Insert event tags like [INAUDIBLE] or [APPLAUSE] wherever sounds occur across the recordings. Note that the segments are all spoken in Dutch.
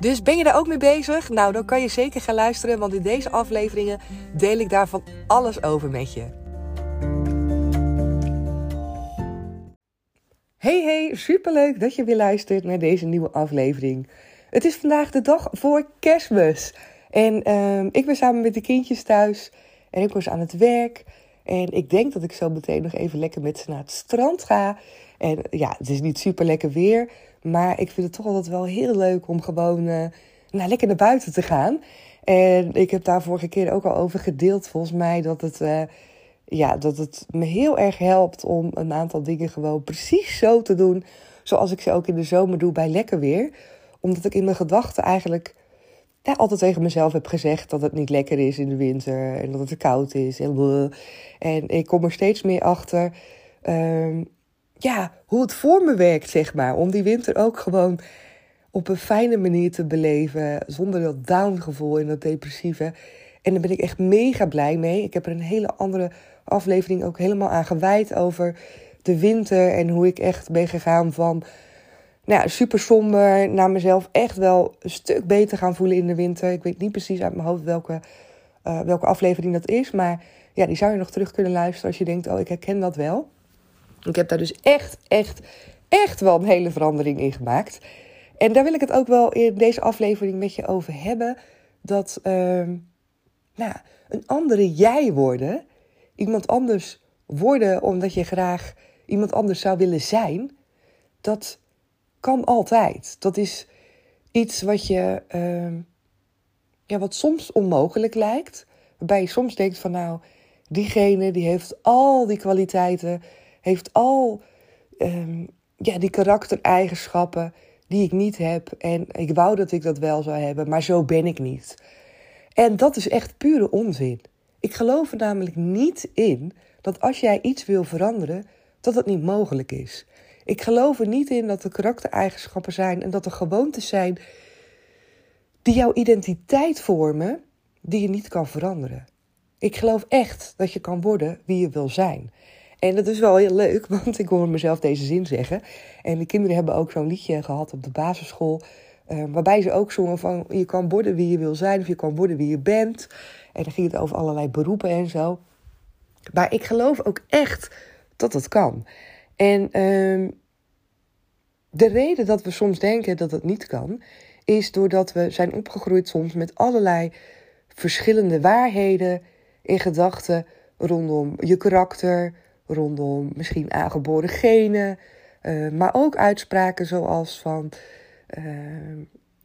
Dus ben je daar ook mee bezig? Nou, dan kan je zeker gaan luisteren, want in deze afleveringen deel ik daarvan alles over met je. Hey hey, superleuk dat je weer luistert naar deze nieuwe aflevering. Het is vandaag de dag voor kerstmis. En uh, ik ben samen met de kindjes thuis en ik was aan het werk. En ik denk dat ik zo meteen nog even lekker met ze naar het strand ga. En ja, het is niet super lekker weer. Maar ik vind het toch altijd wel heel leuk om gewoon uh, nou, lekker naar buiten te gaan. En ik heb daar vorige keer ook al over gedeeld, volgens mij, dat het, uh, ja, dat het me heel erg helpt om een aantal dingen gewoon precies zo te doen. Zoals ik ze ook in de zomer doe bij lekker weer. Omdat ik in mijn gedachten eigenlijk altijd tegen mezelf heb gezegd dat het niet lekker is in de winter. En dat het te koud is. En, en ik kom er steeds meer achter. Uh, ja, hoe het voor me werkt, zeg maar. Om die winter ook gewoon op een fijne manier te beleven. Zonder dat down gevoel en dat depressieve. En daar ben ik echt mega blij mee. Ik heb er een hele andere aflevering ook helemaal aan gewijd over de winter. En hoe ik echt ben gegaan van nou super somber naar mezelf echt wel een stuk beter gaan voelen in de winter. Ik weet niet precies uit mijn hoofd welke, uh, welke aflevering dat is. Maar ja, die zou je nog terug kunnen luisteren als je denkt, oh ik herken dat wel. Ik heb daar dus echt, echt, echt wel een hele verandering in gemaakt. En daar wil ik het ook wel in deze aflevering met je over hebben. Dat uh, nou, een andere jij worden, iemand anders worden omdat je graag iemand anders zou willen zijn, dat kan altijd. Dat is iets wat je, uh, ja, wat soms onmogelijk lijkt. Waarbij je soms denkt van nou, diegene die heeft al die kwaliteiten heeft al um, ja, die karaktereigenschappen die ik niet heb. En ik wou dat ik dat wel zou hebben, maar zo ben ik niet. En dat is echt pure onzin. Ik geloof er namelijk niet in dat als jij iets wil veranderen, dat het niet mogelijk is. Ik geloof er niet in dat er karaktereigenschappen zijn en dat er gewoontes zijn die jouw identiteit vormen, die je niet kan veranderen. Ik geloof echt dat je kan worden wie je wil zijn. En dat is wel heel leuk, [LAUGHS] want ik hoor mezelf deze zin zeggen. En de kinderen hebben ook zo'n liedje gehad op de basisschool. Uh, waarbij ze ook zongen van je kan worden wie je wil zijn of je kan worden wie je bent. En dan ging het over allerlei beroepen en zo. Maar ik geloof ook echt dat dat kan. En uh, de reden dat we soms denken dat het niet kan, is doordat we zijn opgegroeid soms met allerlei verschillende waarheden in gedachten rondom je karakter, rondom misschien aangeboren genen, uh, maar ook uitspraken zoals van, uh,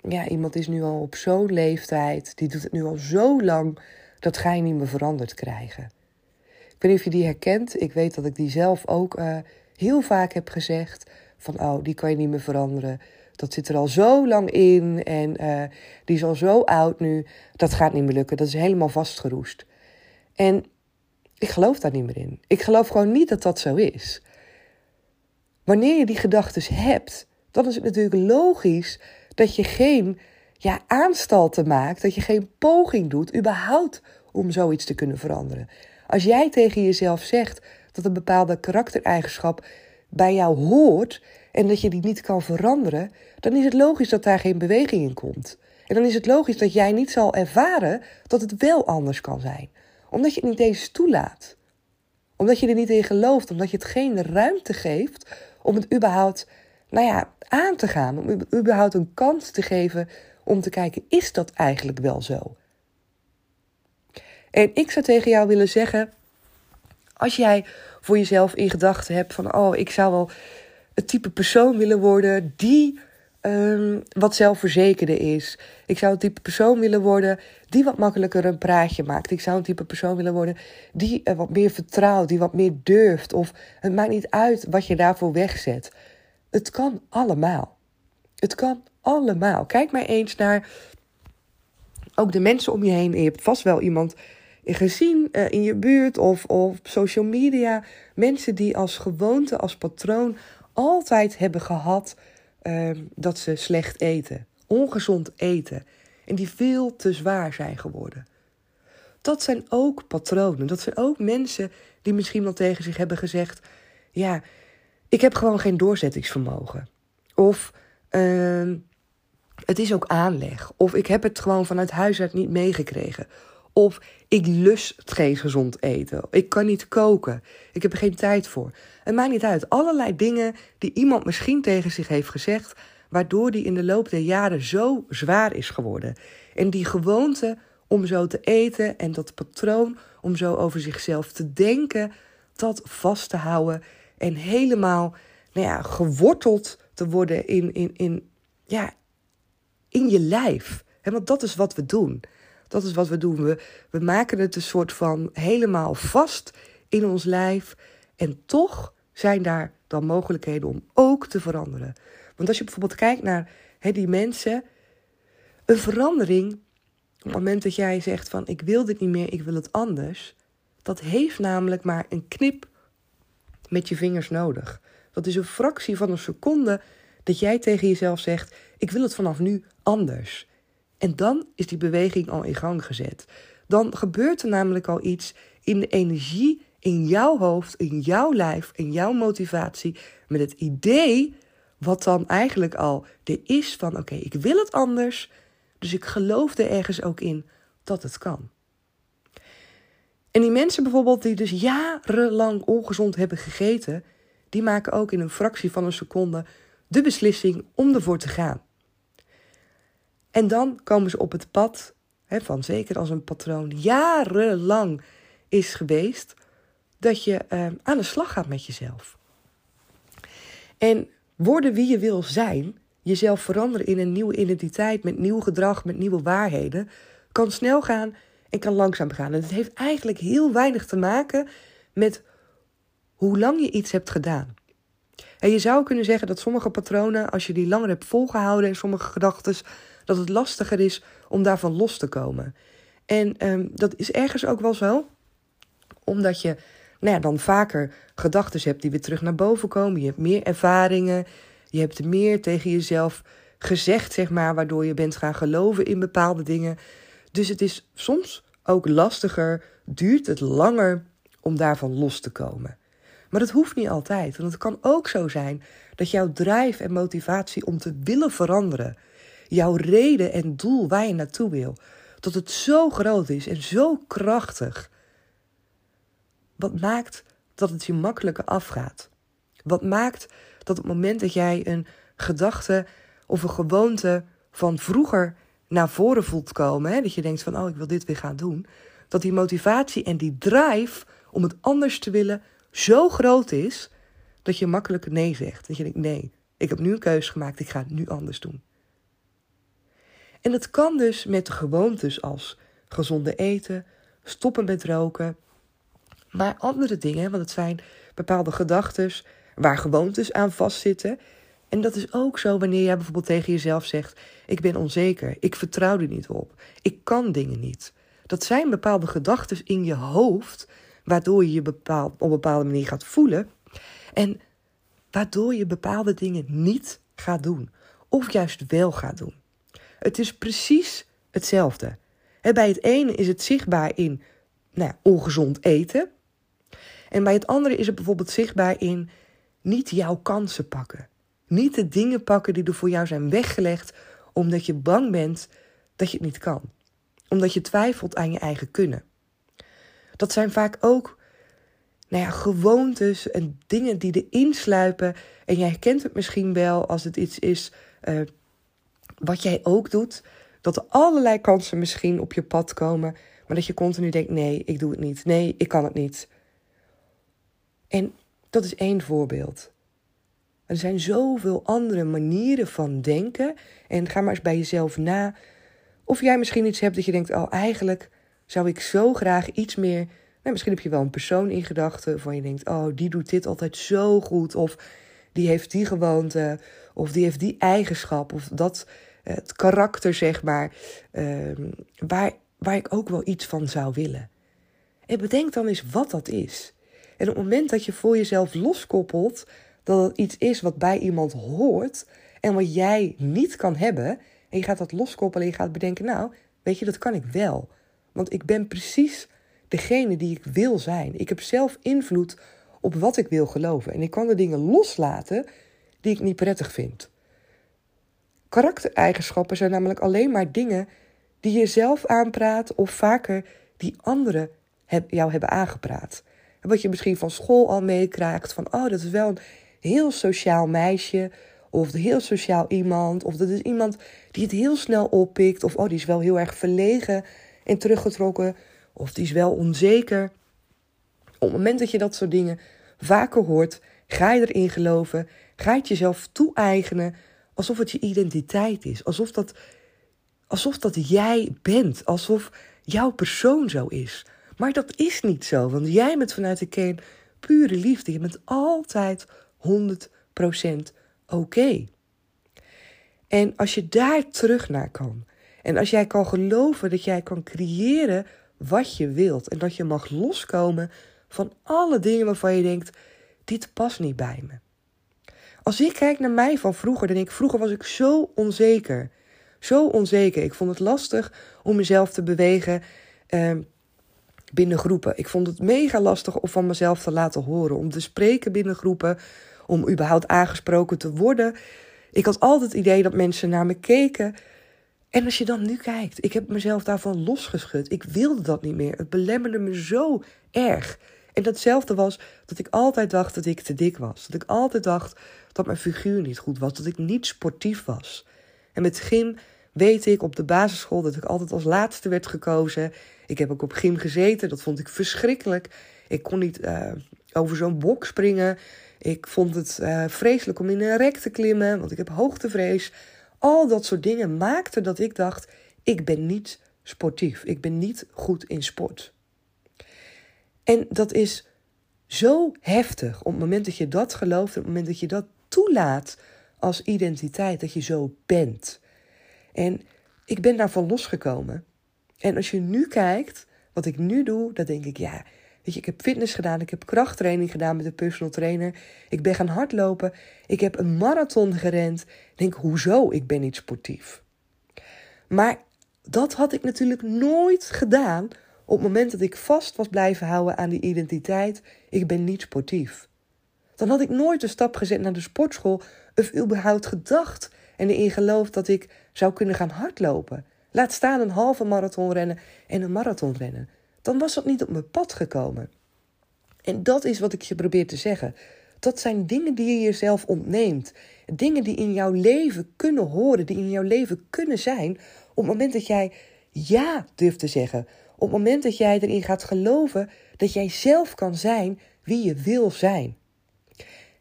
ja, iemand is nu al op zo'n leeftijd, die doet het nu al zo lang, dat ga je niet meer veranderd krijgen. Ik weet niet of je die herkent. Ik weet dat ik die zelf ook uh, heel vaak heb gezegd. Van, oh, die kan je niet meer veranderen. Dat zit er al zo lang in en die is al zo oud nu. Dat gaat niet meer lukken. Dat is helemaal vastgeroest. En ik geloof daar niet meer in. Ik geloof gewoon niet dat dat zo is. Wanneer je die gedachten hebt, dan is het natuurlijk logisch dat je geen ja, aanstalten maakt, dat je geen poging doet, überhaupt om zoiets te kunnen veranderen. Als jij tegen jezelf zegt dat een bepaalde karaktereigenschap bij jou hoort en dat je die niet kan veranderen, dan is het logisch dat daar geen beweging in komt. En dan is het logisch dat jij niet zal ervaren dat het wel anders kan zijn omdat je het niet eens toelaat. Omdat je er niet in gelooft. Omdat je het geen ruimte geeft om het überhaupt nou ja, aan te gaan. Om überhaupt een kans te geven om te kijken, is dat eigenlijk wel zo? En ik zou tegen jou willen zeggen, als jij voor jezelf in gedachten hebt van, oh, ik zou wel het type persoon willen worden die um, wat zelfverzekerder is. Ik zou een type persoon willen worden die wat makkelijker een praatje maakt. Ik zou een type persoon willen worden die uh, wat meer vertrouwt, die wat meer durft. Of het maakt niet uit wat je daarvoor wegzet. Het kan allemaal. Het kan allemaal. Kijk maar eens naar ook de mensen om je heen. je hebt vast wel iemand gezien uh, in je buurt of, of op social media. Mensen die als gewoonte, als patroon altijd hebben gehad uh, dat ze slecht eten. Ongezond eten. En die veel te zwaar zijn geworden. Dat zijn ook patronen. Dat zijn ook mensen die misschien wel tegen zich hebben gezegd: Ja, ik heb gewoon geen doorzettingsvermogen. Of uh, het is ook aanleg. Of ik heb het gewoon vanuit huis uit niet meegekregen. Of ik lust geen gezond eten. Ik kan niet koken. Ik heb er geen tijd voor. Het maakt niet uit. Allerlei dingen die iemand misschien tegen zich heeft gezegd. Waardoor die in de loop der jaren zo zwaar is geworden. En die gewoonte om zo te eten en dat patroon om zo over zichzelf te denken. Dat vast te houden. En helemaal nou ja, geworteld te worden in, in, in, ja, in je lijf. want dat is wat we doen. Dat is wat we doen. We, we maken het een soort van helemaal vast in ons lijf. En toch zijn daar dan mogelijkheden om ook te veranderen. Want als je bijvoorbeeld kijkt naar die mensen, een verandering, op het moment dat jij zegt van ik wil dit niet meer, ik wil het anders, dat heeft namelijk maar een knip met je vingers nodig. Dat is een fractie van een seconde dat jij tegen jezelf zegt: ik wil het vanaf nu anders. En dan is die beweging al in gang gezet. Dan gebeurt er namelijk al iets in de energie, in jouw hoofd, in jouw lijf, in jouw motivatie, met het idee wat dan eigenlijk al er is van oké, ik wil het anders, dus ik geloof er ergens ook in dat het kan. En die mensen bijvoorbeeld die dus jarenlang ongezond hebben gegeten, die maken ook in een fractie van een seconde de beslissing om ervoor te gaan. En dan komen ze op het pad hè, van zeker als een patroon jarenlang is geweest, dat je uh, aan de slag gaat met jezelf. En worden wie je wil zijn, jezelf veranderen in een nieuwe identiteit met nieuw gedrag, met nieuwe waarheden, kan snel gaan en kan langzaam gaan. En het heeft eigenlijk heel weinig te maken met hoe lang je iets hebt gedaan. En je zou kunnen zeggen dat sommige patronen, als je die langer hebt volgehouden en sommige gedachten, dat het lastiger is om daarvan los te komen. En um, dat is ergens ook wel zo, omdat je nou ja, dan vaker gedachten hebt die weer terug naar boven komen. Je hebt meer ervaringen, je hebt meer tegen jezelf gezegd, zeg maar, waardoor je bent gaan geloven in bepaalde dingen. Dus het is soms ook lastiger, duurt het langer om daarvan los te komen. Maar dat hoeft niet altijd. Want het kan ook zo zijn dat jouw drijf en motivatie om te willen veranderen, jouw reden en doel waar je naartoe wil, dat het zo groot is en zo krachtig. Wat maakt dat het je makkelijker afgaat? Wat maakt dat op het moment dat jij een gedachte of een gewoonte van vroeger naar voren voelt komen, hè, dat je denkt van oh ik wil dit weer gaan doen, dat die motivatie en die drive om het anders te willen zo groot is dat je makkelijk nee zegt. Dat je denkt, nee, ik heb nu een keuze gemaakt, ik ga het nu anders doen. En dat kan dus met gewoontes als gezonde eten, stoppen met roken, maar andere dingen, want het zijn bepaalde gedachten waar gewoontes aan vastzitten. En dat is ook zo wanneer jij bijvoorbeeld tegen jezelf zegt: Ik ben onzeker, ik vertrouw er niet op, ik kan dingen niet. Dat zijn bepaalde gedachten in je hoofd waardoor je je bepaald, op een bepaalde manier gaat voelen. En waardoor je bepaalde dingen niet gaat doen. Of juist wel gaat doen. Het is precies hetzelfde. bij het ene is het zichtbaar in nou, ongezond eten. En bij het andere is het bijvoorbeeld zichtbaar in niet jouw kansen pakken. Niet de dingen pakken die er voor jou zijn weggelegd omdat je bang bent dat je het niet kan. Omdat je twijfelt aan je eigen kunnen. Dat zijn vaak ook nou ja, gewoontes en dingen die erin sluipen. En jij herkent het misschien wel als het iets is uh, wat jij ook doet. Dat er allerlei kansen misschien op je pad komen. Maar dat je continu denkt: nee, ik doe het niet. Nee, ik kan het niet. En dat is één voorbeeld. Er zijn zoveel andere manieren van denken. En ga maar eens bij jezelf na. Of jij misschien iets hebt dat je denkt: oh, eigenlijk zou ik zo graag iets meer. Nou, misschien heb je wel een persoon in gedachten waarvan je denkt: oh, die doet dit altijd zo goed. Of die heeft die gewoonte. Of die heeft die eigenschap. Of dat het karakter, zeg maar. Ehm, waar, waar ik ook wel iets van zou willen. En bedenk dan eens wat dat is. En op het moment dat je voor jezelf loskoppelt dat het iets is wat bij iemand hoort en wat jij niet kan hebben, en je gaat dat loskoppelen en je gaat bedenken, nou, weet je, dat kan ik wel. Want ik ben precies degene die ik wil zijn. Ik heb zelf invloed op wat ik wil geloven. En ik kan de dingen loslaten die ik niet prettig vind. Karaktereigenschappen zijn namelijk alleen maar dingen die je zelf aanpraat of vaker die anderen jou hebben aangepraat. Wat je misschien van school al meekrijgt, van oh, dat is wel een heel sociaal meisje, of heel sociaal iemand, of dat is iemand die het heel snel oppikt, of oh, die is wel heel erg verlegen en teruggetrokken, of die is wel onzeker. Op het moment dat je dat soort dingen vaker hoort, ga je erin geloven, ga je het jezelf toe-eigenen, alsof het je identiteit is, alsof dat, alsof dat jij bent, alsof jouw persoon zo is. Maar dat is niet zo, want jij bent vanuit de kern pure liefde. Je bent altijd 100% oké. En als je daar terug naar kan, en als jij kan geloven dat jij kan creëren wat je wilt, en dat je mag loskomen van alle dingen waarvan je denkt: dit past niet bij me. Als ik kijk naar mij van vroeger, dan ik: vroeger was ik zo onzeker. Zo onzeker. Ik vond het lastig om mezelf te bewegen. Ehm, binnen groepen. Ik vond het mega lastig om van mezelf te laten horen, om te spreken binnen groepen, om überhaupt aangesproken te worden. Ik had altijd het idee dat mensen naar me keken. En als je dan nu kijkt, ik heb mezelf daarvan losgeschud. Ik wilde dat niet meer. Het belemmerde me zo erg. En datzelfde was dat ik altijd dacht dat ik te dik was. Dat ik altijd dacht dat mijn figuur niet goed was. Dat ik niet sportief was. En met gym weet ik op de basisschool dat ik altijd als laatste werd gekozen. Ik heb ook op gym gezeten, dat vond ik verschrikkelijk. Ik kon niet uh, over zo'n bok springen. Ik vond het uh, vreselijk om in een rek te klimmen, want ik heb hoogtevrees. Al dat soort dingen maakten dat ik dacht: ik ben niet sportief. Ik ben niet goed in sport. En dat is zo heftig op het moment dat je dat gelooft, op het moment dat je dat toelaat als identiteit, dat je zo bent. En ik ben daarvan losgekomen. En als je nu kijkt, wat ik nu doe, dan denk ik, ja, weet je, ik heb fitness gedaan, ik heb krachttraining gedaan met een personal trainer, ik ben gaan hardlopen, ik heb een marathon gerend. Ik denk, hoezo? Ik ben niet sportief. Maar dat had ik natuurlijk nooit gedaan op het moment dat ik vast was blijven houden aan die identiteit, ik ben niet sportief. Dan had ik nooit de stap gezet naar de sportschool of überhaupt gedacht en erin geloofd dat ik zou kunnen gaan hardlopen. Laat staan een halve marathon rennen en een marathon rennen. Dan was dat niet op mijn pad gekomen. En dat is wat ik je probeer te zeggen. Dat zijn dingen die je jezelf ontneemt. Dingen die in jouw leven kunnen horen, die in jouw leven kunnen zijn. Op het moment dat jij ja durft te zeggen. Op het moment dat jij erin gaat geloven dat jij zelf kan zijn wie je wil zijn.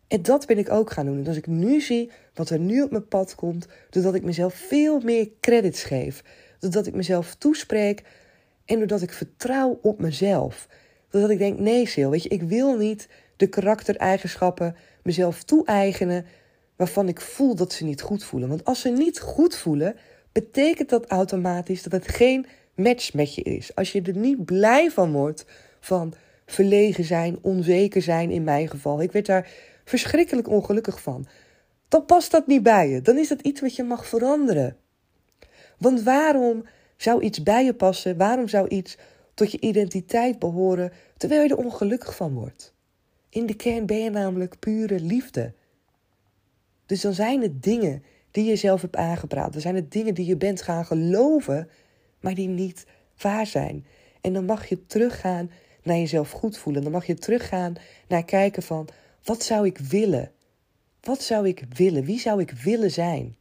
En dat ben ik ook gaan doen. En als ik nu zie wat er nu op mijn pad komt, doordat ik mezelf veel meer credits geef, doordat ik mezelf toespreek en doordat ik vertrouw op mezelf. Doordat ik denk, nee Sil, weet je, ik wil niet de karaktereigenschappen mezelf toe-eigenen waarvan ik voel dat ze niet goed voelen. Want als ze niet goed voelen, betekent dat automatisch dat het geen match met je is. Als je er niet blij van wordt, van verlegen zijn, onzeker zijn in mijn geval. Ik werd daar verschrikkelijk ongelukkig van. Dan past dat niet bij je. Dan is dat iets wat je mag veranderen. Want waarom zou iets bij je passen? Waarom zou iets tot je identiteit behoren terwijl je er ongelukkig van wordt? In de kern ben je namelijk pure liefde. Dus dan zijn het dingen die je zelf hebt aangepraat. Dan zijn het dingen die je bent gaan geloven, maar die niet waar zijn. En dan mag je teruggaan naar jezelf goed voelen. Dan mag je teruggaan naar kijken van wat zou ik willen? Wat zou ik willen? Wie zou ik willen zijn?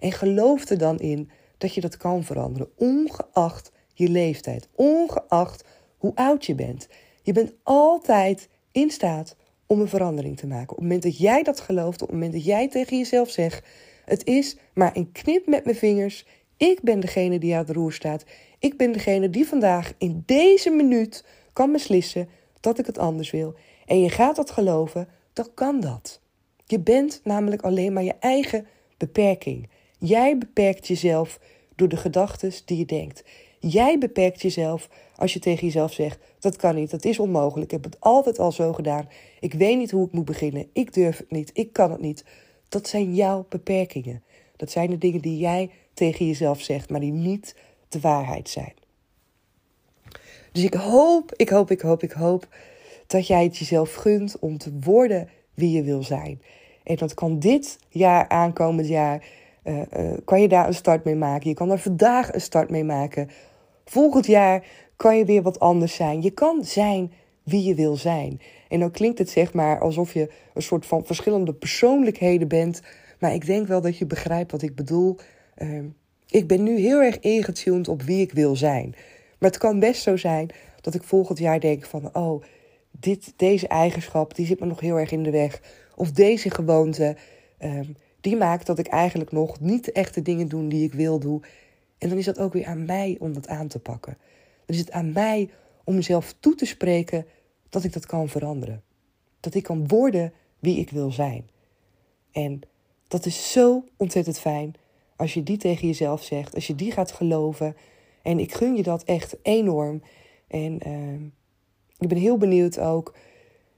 En geloof er dan in dat je dat kan veranderen, ongeacht je leeftijd, ongeacht hoe oud je bent. Je bent altijd in staat om een verandering te maken. Op het moment dat jij dat gelooft, op het moment dat jij tegen jezelf zegt: Het is maar een knip met mijn vingers. Ik ben degene die aan het roer staat. Ik ben degene die vandaag in deze minuut kan beslissen dat ik het anders wil en je gaat dat geloven, dan kan dat. Je bent namelijk alleen maar je eigen beperking. Jij beperkt jezelf door de gedachten die je denkt. Jij beperkt jezelf als je tegen jezelf zegt: dat kan niet, dat is onmogelijk. Ik heb het altijd al zo gedaan. Ik weet niet hoe ik moet beginnen. Ik durf het niet. Ik kan het niet. Dat zijn jouw beperkingen. Dat zijn de dingen die jij tegen jezelf zegt, maar die niet de waarheid zijn. Dus ik hoop, ik hoop, ik hoop, ik hoop dat jij het jezelf gunt om te worden wie je wil zijn. En dat kan dit jaar, aankomend jaar, uh, uh, kan je daar een start mee maken. Je kan er vandaag een start mee maken. Volgend jaar kan je weer wat anders zijn. Je kan zijn wie je wil zijn. En dan klinkt het zeg maar alsof je een soort van verschillende persoonlijkheden bent. Maar ik denk wel dat je begrijpt wat ik bedoel. Uh, ik ben nu heel erg ingetuned op wie ik wil zijn. Maar het kan best zo zijn dat ik volgend jaar denk van... oh, dit, deze eigenschap die zit me nog heel erg in de weg. Of deze gewoonte, um, die maakt dat ik eigenlijk nog niet echt de dingen doe die ik wil doen. En dan is dat ook weer aan mij om dat aan te pakken. Dan is het aan mij om mezelf toe te spreken dat ik dat kan veranderen. Dat ik kan worden wie ik wil zijn. En dat is zo ontzettend fijn als je die tegen jezelf zegt, als je die gaat geloven. En ik gun je dat echt enorm. En uh, ik ben heel benieuwd ook,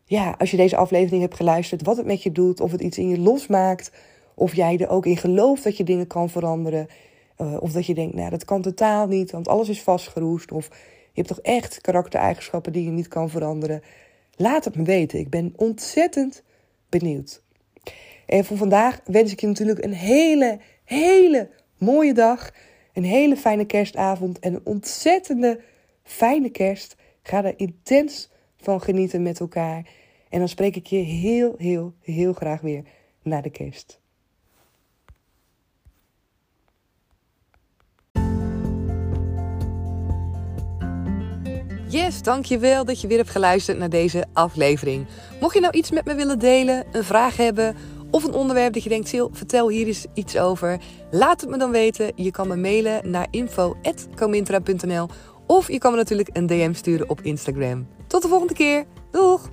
ja, als je deze aflevering hebt geluisterd, wat het met je doet, of het iets in je losmaakt, of jij er ook in gelooft dat je dingen kan veranderen. Uh, of dat je denkt, nou, dat kan totaal niet, want alles is vastgeroest. Of je hebt toch echt karaktereigenschappen die je niet kan veranderen. Laat het me weten. Ik ben ontzettend benieuwd. En voor vandaag wens ik je natuurlijk een hele, hele mooie dag. Een hele fijne kerstavond en een ontzettende fijne kerst. Ga er intens van genieten met elkaar. En dan spreek ik je heel, heel, heel graag weer na de kerst. Yes, dankjewel dat je weer hebt geluisterd naar deze aflevering. Mocht je nou iets met me willen delen, een vraag hebben of een onderwerp dat je denkt, Sil, vertel hier eens iets over. Laat het me dan weten. Je kan me mailen naar info.comintra.nl of je kan me natuurlijk een DM sturen op Instagram. Tot de volgende keer. Doeg!